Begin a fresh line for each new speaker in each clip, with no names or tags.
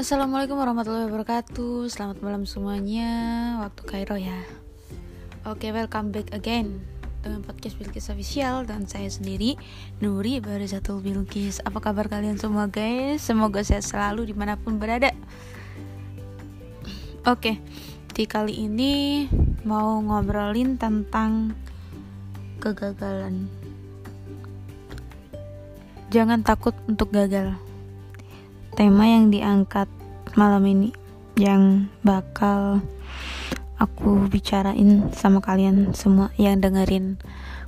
Assalamualaikum warahmatullahi wabarakatuh. Selamat malam semuanya. Waktu Kairo ya. Oke welcome back again Dengan podcast Bilkis Official Dan saya sendiri Nuri Barizatul Bilkis. Apa kabar kalian semua guys? Semoga sehat selalu di mana pun berada. Oke Di kali ini Mau ngobrolin tentang Kegagalan. Jangan takut untuk gagal. Tema yang diangkat malam ini yang bakal aku bicarain sama kalian semua yang dengerin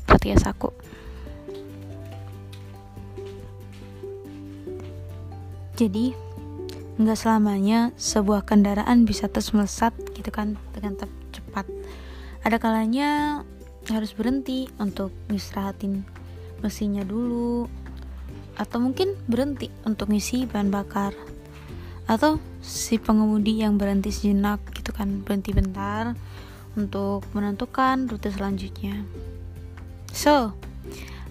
podcast aku. Jadi nggak selamanya sebuah kendaraan bisa terus melesat gitu kan dengan cepat. Ada kalanya harus berhenti untuk istirahatin mesinnya dulu atau mungkin berhenti untuk ngisi bahan bakar atau si pengemudi yang berhenti sejenak gitu kan berhenti bentar untuk menentukan rute selanjutnya. So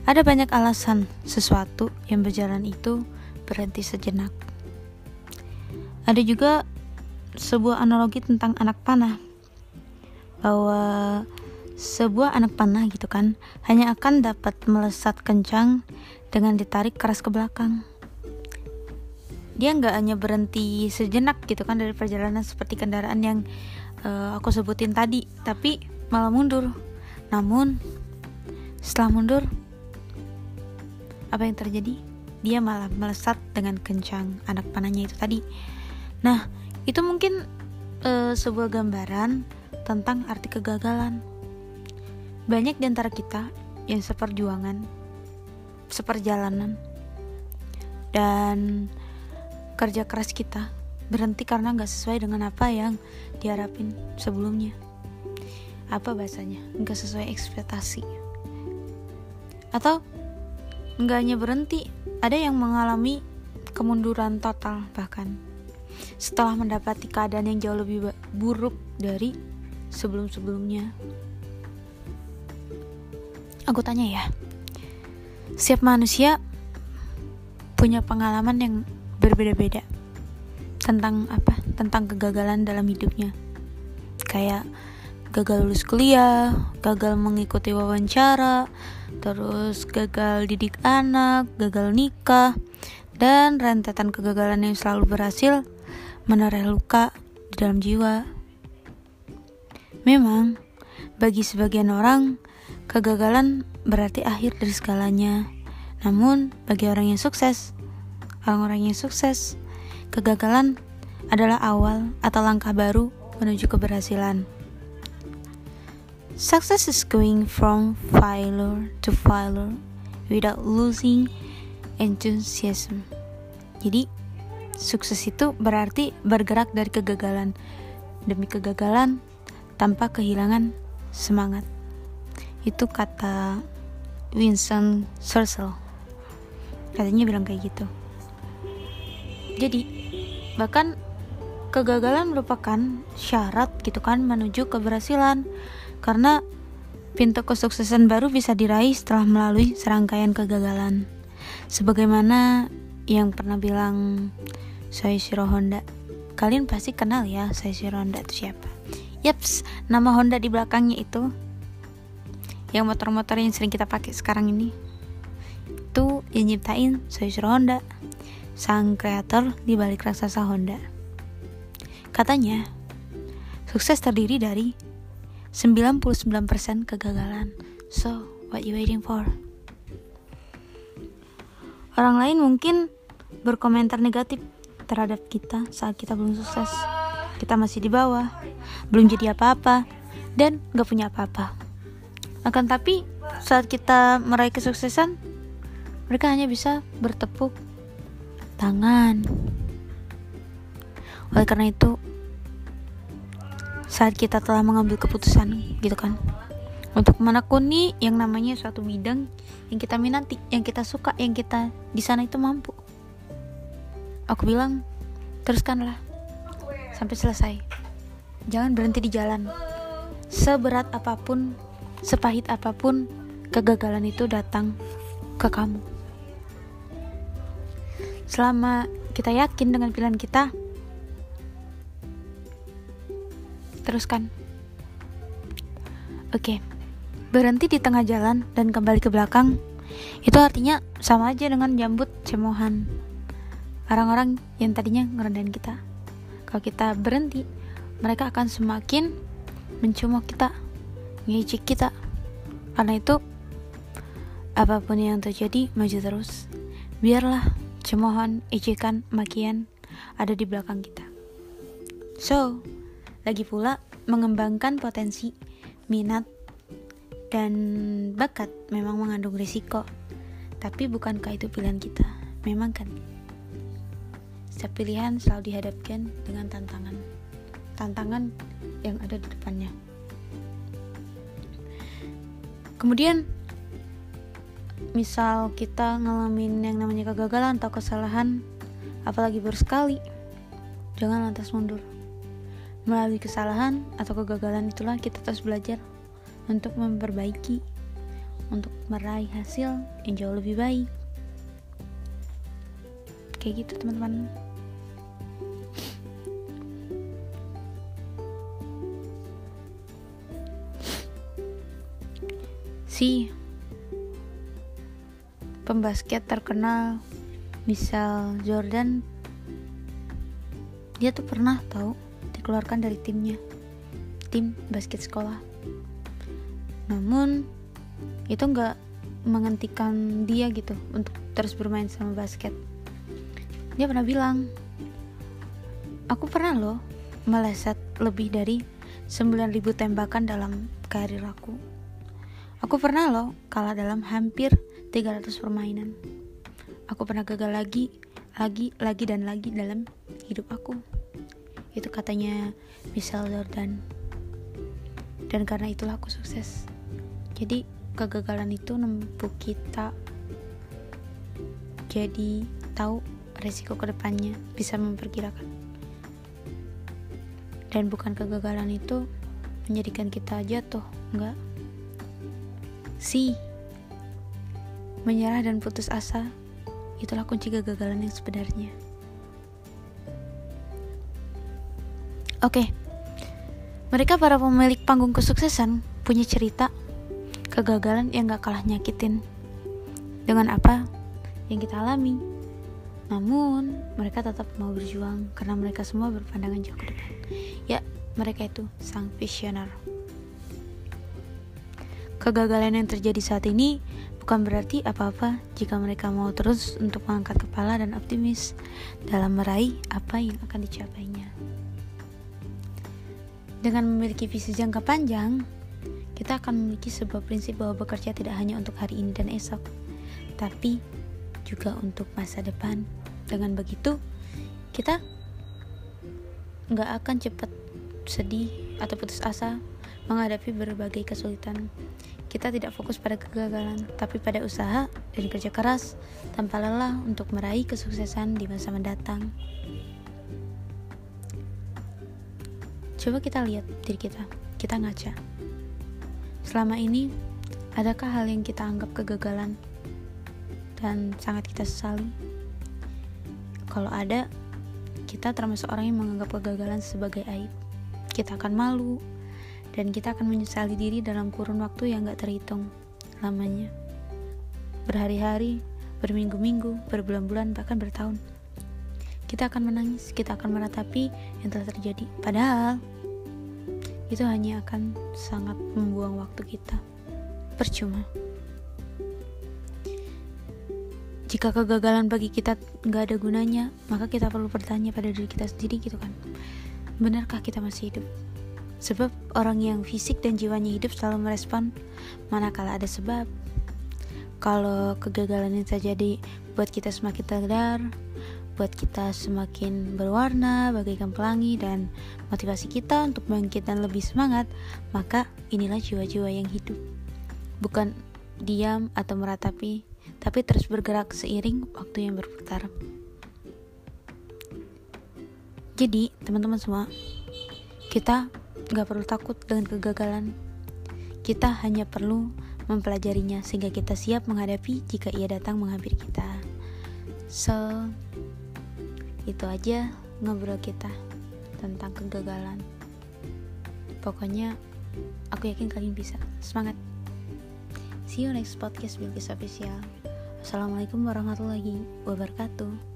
ada banyak alasan sesuatu yang berjalan itu berhenti sejenak. Ada juga sebuah analogi tentang anak panah. Bahwa sebuah anak panah gitu kan hanya akan dapat melesat kencang dengan ditarik keras ke belakang. Dia nggak hanya berhenti sejenak gitu kan dari perjalanan seperti kendaraan yang uh, aku sebutin tadi, tapi malah mundur. Namun setelah mundur, apa yang terjadi? Dia malah melesat dengan kencang anak panahnya itu tadi. Nah, itu mungkin uh, sebuah gambaran tentang arti kegagalan. Banyak di antara kita yang seperjuangan seperjalanan dan kerja keras kita berhenti karena nggak sesuai dengan apa yang diharapin sebelumnya. Apa bahasanya? Nggak sesuai ekspektasi. Atau nggak hanya berhenti ada yang mengalami kemunduran total bahkan. Setelah mendapati keadaan yang jauh lebih buruk dari sebelum-sebelumnya. Aku tanya ya setiap manusia punya pengalaman yang berbeda-beda tentang apa? Tentang kegagalan dalam hidupnya. Kayak gagal lulus kuliah, gagal mengikuti wawancara, terus gagal didik anak, gagal nikah, dan rentetan kegagalan yang selalu berhasil menarik luka di dalam jiwa. Memang, bagi sebagian orang, Kegagalan berarti akhir dari segalanya. Namun, bagi orang yang sukses, orang-orang yang sukses, kegagalan adalah awal atau langkah baru menuju keberhasilan. Success is going from failure to failure without losing enthusiasm. Jadi, sukses itu berarti bergerak dari kegagalan. Demi kegagalan tanpa kehilangan semangat. Itu kata Winston Churchill. Katanya bilang kayak gitu jadi bahkan kegagalan merupakan syarat gitu kan menuju keberhasilan. Karena pintu kesuksesan baru bisa diraih setelah melalui serangkaian kegagalan. Sebagaimana yang pernah bilang Soichiro Honda. Kalian pasti kenal ya Soichiro Honda itu siapa. Yaps, nama Honda di belakangnya itu yang motor-motor yang sering kita pakai sekarang ini itu yang nyiptain Soichiro Honda sang kreator di balik raksasa Honda. Katanya sukses terdiri dari 99% kegagalan. So what you waiting for? Orang lain mungkin berkomentar negatif terhadap kita saat kita belum sukses. Kita masih di bawah belum jadi apa-apa dan gak punya apa-apa. Akan tapi saat kita meraih kesuksesan, mereka hanya bisa bertepuk tangan. Oleh karena itu, saat kita telah mengambil keputusan, gitu kan, untuk menekuni yang namanya suatu bidang yang kita minati, yang kita suka, yang kita di sana itu mampu. Aku bilang, teruskanlah sampai selesai. Jangan berhenti di jalan. Seberat apa pun sepahit apa pun kegagalan itu datang ke kamu. Selama kita yakin dengan pilihan kita, teruskan. Oke, berhenti di tengah jalan dan kembali ke belakang itu artinya sama aja dengan jambut cemohan orang-orang yang tadinya ngerendahin kita. Kalau kita berhenti, mereka akan semakin mencemooh kita, ngejek kita. Karena itu, apa pun yang terjadi, maju terus. Biarlah cemohan, ejekan, makian ada di belakang kita. So, lagi pula mengembangkan potensi, minat, dan bakat memang mengandung risiko. Tapi bukankah itu pilihan kita? Memang kan? Setiap pilihan selalu dihadapkan dengan tantangan. Tantangan yang ada di depannya. Kemudian misal kita ngalamin yang namanya kegagalan atau kesalahan apalagi baru sekali jangan lantas mundur. Melalui kesalahan atau kegagalan itulah kita terus belajar untuk memperbaiki untuk meraih hasil yang jauh lebih baik. Kayak gitu teman-teman. Si pembasket terkenal misal Jordan dia tuh pernah tahu dikeluarkan dari timnya tim basket sekolah. Namun itu nggak menghentikan dia gitu untuk terus bermain sama basket. Dia pernah bilang aku pernah loh meleset lebih dari 9000 tembakan dalam karir aku. Aku pernah loh kalah dalam hampir 300 permainan. Aku pernah gagal lagi, lagi, lagi dan lagi dalam hidup aku. Itu katanya Michelle Jordan. Dan karena itulah aku sukses. Jadi kegagalan itu nempuh kita jadi tahu resiko ke depannya bisa memperkirakan dan bukan kegagalan itu menjadikan kita jatuh enggak Si menyerah dan putus asa itulah kunci kegagalan yang sebenarnya. Oke, mereka para pemilik panggung kesuksesan punya cerita kegagalan yang gak kalah nyakitin dengan apa yang kita alami. Namun, mereka tetap mau berjuang karena mereka semua berpandangan jauh ke depan. Ya, mereka itu sang visioner. Kegagalan yang terjadi saat ini bukan berarti apa-apa jika mereka mau terus untuk mengangkat kepala dan optimis dalam meraih apa yang akan dicapainya. Dengan memiliki visi jangka panjang, kita akan memiliki sebuah prinsip bahwa bekerja tidak hanya untuk hari ini dan esok, tapi juga untuk masa depan. Dengan begitu, kita nggak akan cepat sedih atau putus asa menghadapi berbagai kesulitan kita tidak fokus pada kegagalan, tapi pada usaha dan kerja keras tanpa lelah untuk meraih kesuksesan di masa mendatang. Coba kita lihat diri kita, kita ngaca. Selama ini, adakah hal yang kita anggap kegagalan dan sangat kita sesali? Kalau ada, kita termasuk orang yang menganggap kegagalan sebagai aib. Kita akan malu, dan kita akan menyesali diri dalam kurun waktu yang gak terhitung lamanya. Berhari-hari, berminggu-minggu, berbulan-bulan, bahkan bertahun. Kita akan menangis, kita akan meratapi yang telah terjadi. Padahal, itu hanya akan sangat membuang waktu kita. Percuma. Jika kegagalan bagi kita nggak ada gunanya, maka kita perlu bertanya pada diri kita sendiri gitu kan. Benarkah kita masih hidup? Sebab orang yang fisik dan jiwanya hidup selalu merespon manakala ada sebab. Kalau kegagalan yang terjadi buat kita semakin tegar, buat kita semakin berwarna bagaikan pelangi dan motivasi kita untuk bangkit dan lebih semangat, maka inilah jiwa-jiwa yang hidup. Bukan diam atau meratapi, tapi terus bergerak seiring waktu yang berputar. Jadi, teman-teman semua, kita Gak perlu takut dengan kegagalan. Kita hanya perlu mempelajarinya sehingga kita siap menghadapi jika ia datang menghampiri kita. So, itu aja ngobrol kita tentang kegagalan. pokoknya aku yakin kalian bisa semangat see you next podcast Bilkis Official Assalamualaikum warahmatullahi wabarakatuh